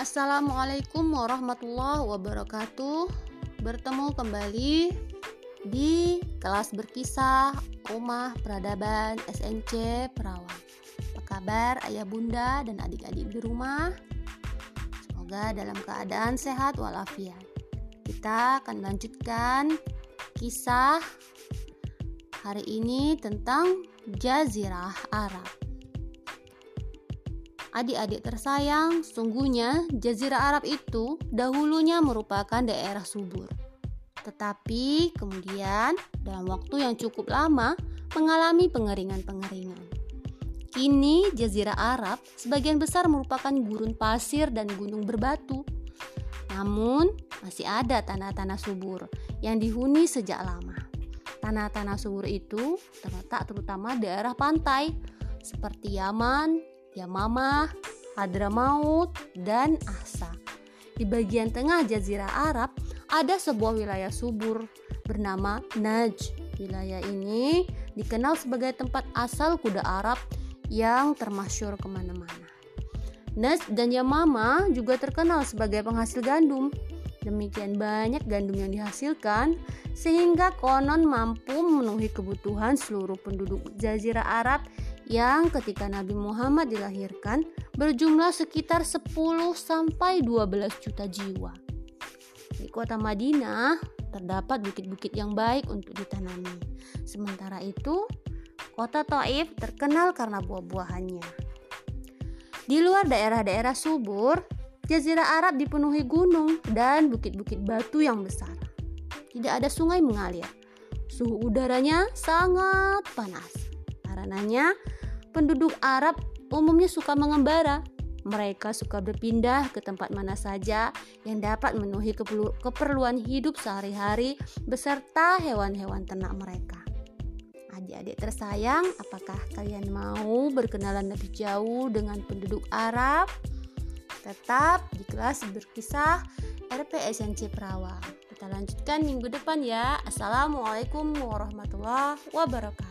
Assalamualaikum warahmatullahi wabarakatuh. Bertemu kembali di kelas berkisah Rumah Peradaban SNC Perawang. Apa kabar ayah bunda dan adik-adik di rumah? Semoga dalam keadaan sehat walafiat. Kita akan lanjutkan kisah hari ini tentang Jazirah Arab. Adik-adik tersayang, sungguhnya Jazirah Arab itu dahulunya merupakan daerah subur. Tetapi kemudian dalam waktu yang cukup lama mengalami pengeringan-pengeringan. Kini Jazirah Arab sebagian besar merupakan gurun pasir dan gunung berbatu. Namun masih ada tanah-tanah subur yang dihuni sejak lama. Tanah-tanah subur itu terletak terutama daerah pantai seperti Yaman, Yamamah, Hadramaut, dan Ahsa. Di bagian tengah Jazirah Arab ada sebuah wilayah subur bernama Najd. Wilayah ini dikenal sebagai tempat asal kuda Arab yang termasyur ke mana-mana. Najd dan Yamama juga terkenal sebagai penghasil gandum. Demikian banyak gandum yang dihasilkan sehingga konon mampu memenuhi kebutuhan seluruh penduduk Jazirah Arab yang ketika Nabi Muhammad dilahirkan berjumlah sekitar 10 sampai 12 juta jiwa. Di kota Madinah terdapat bukit-bukit yang baik untuk ditanami. Sementara itu, kota Taif terkenal karena buah-buahannya. Di luar daerah-daerah subur, Jazirah Arab dipenuhi gunung dan bukit-bukit batu yang besar. Tidak ada sungai mengalir. Suhu udaranya sangat panas. Karenanya, penduduk Arab umumnya suka mengembara. Mereka suka berpindah ke tempat mana saja yang dapat memenuhi keperluan hidup sehari-hari beserta hewan-hewan ternak mereka. Adik-adik tersayang, apakah kalian mau berkenalan lebih jauh dengan penduduk Arab? Tetap di kelas berkisah RPSNC Perawang. Kita lanjutkan minggu depan ya. Assalamualaikum warahmatullahi wabarakatuh.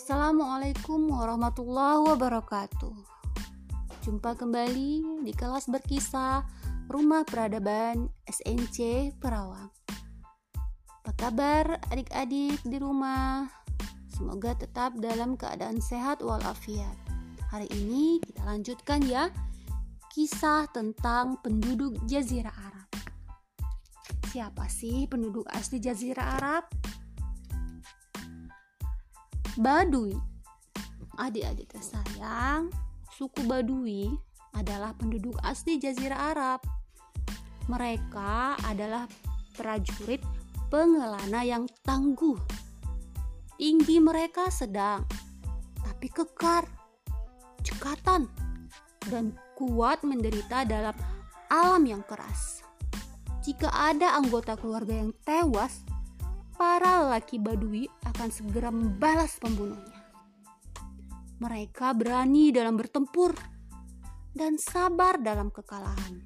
Assalamualaikum warahmatullahi wabarakatuh. Jumpa kembali di kelas berkisah Rumah Peradaban SNC Perawang. Apa kabar adik-adik di rumah? Semoga tetap dalam keadaan sehat walafiat. Hari ini kita lanjutkan ya kisah tentang penduduk Jazirah Arab. Siapa sih penduduk asli Jazirah Arab? Baduy. Adik-adik tersayang, suku Baduy adalah penduduk asli Jazirah Arab mereka adalah prajurit pengelana yang tangguh. Tinggi mereka sedang, tapi kekar, cekatan, dan kuat menderita dalam alam yang keras. Jika ada anggota keluarga yang tewas, para laki Badui akan segera membalas pembunuhnya. Mereka berani dalam bertempur dan sabar dalam kekalahan.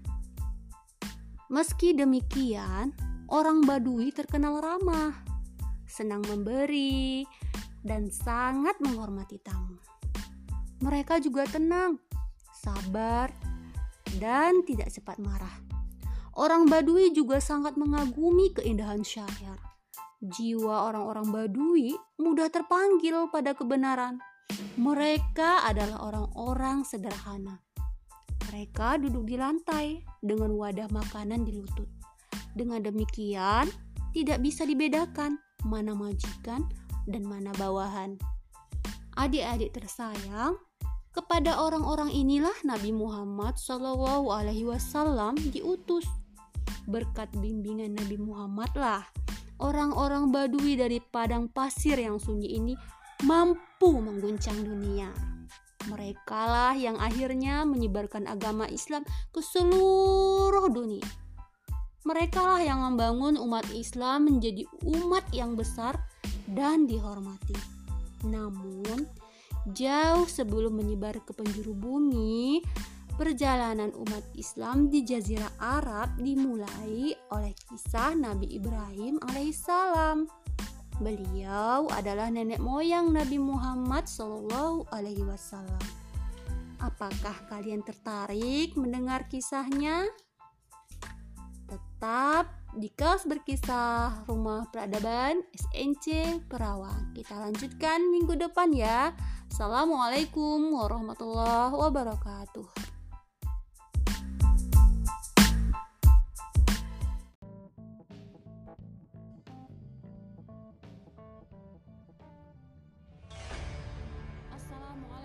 Meski demikian, orang Badui terkenal ramah, senang memberi, dan sangat menghormati tamu. Mereka juga tenang, sabar, dan tidak cepat marah. Orang Badui juga sangat mengagumi keindahan syair. Jiwa orang-orang Badui mudah terpanggil pada kebenaran. Mereka adalah orang-orang sederhana mereka duduk di lantai dengan wadah makanan di lutut. Dengan demikian, tidak bisa dibedakan mana majikan dan mana bawahan. Adik-adik tersayang, kepada orang-orang inilah Nabi Muhammad Shallallahu Alaihi Wasallam diutus. Berkat bimbingan Nabi Muhammad lah, orang-orang Badui dari padang pasir yang sunyi ini mampu mengguncang dunia. Mereka lah yang akhirnya menyebarkan agama Islam ke seluruh dunia. Mereka lah yang membangun umat Islam menjadi umat yang besar dan dihormati. Namun, jauh sebelum menyebar ke penjuru bumi, Perjalanan umat Islam di Jazirah Arab dimulai oleh kisah Nabi Ibrahim alaihissalam. Beliau adalah nenek moyang Nabi Muhammad Shallallahu alaihi wasallam. Apakah kalian tertarik mendengar kisahnya? Tetap di kelas berkisah Rumah Peradaban SNC Perawang. Kita lanjutkan minggu depan ya. Assalamualaikum warahmatullahi wabarakatuh.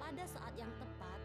Pada saat yang tepat,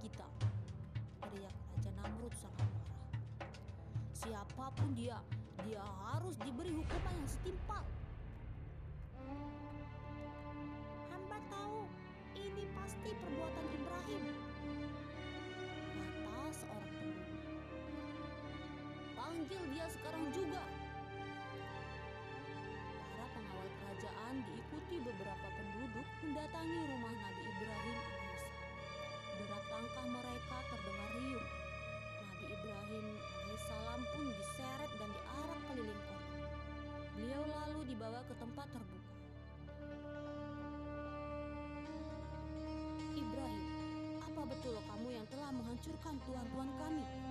kita? Teriak Raja Namrud sangat marah. Siapa pun dia, dia harus diberi hukuman yang setimpal. Hamba tahu ini pasti perbuatan Ibrahim. Kata seorang penduduk. Panggil dia sekarang juga. Para pengawal kerajaan diikuti beberapa penduduk mendatangi rumah Nabi menghancurkan tuan-tuan kami?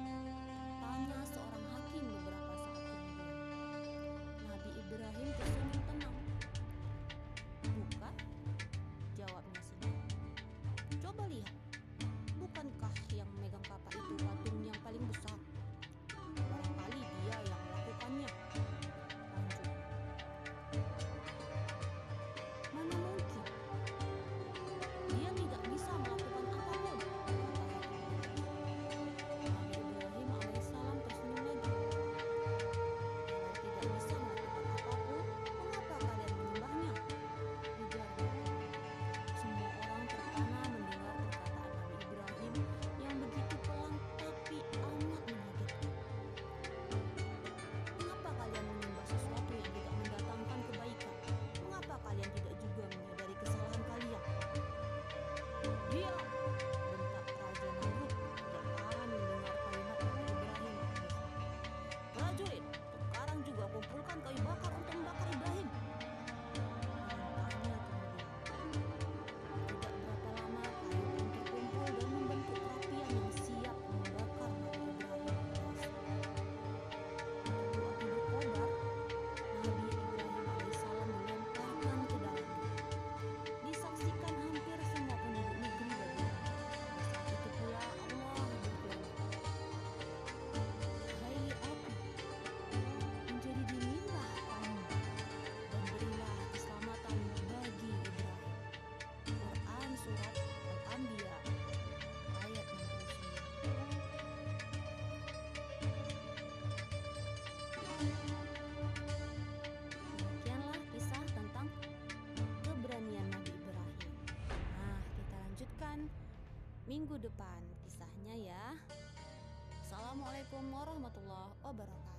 Minggu depan kisahnya ya. Assalamualaikum warahmatullahi wabarakatuh.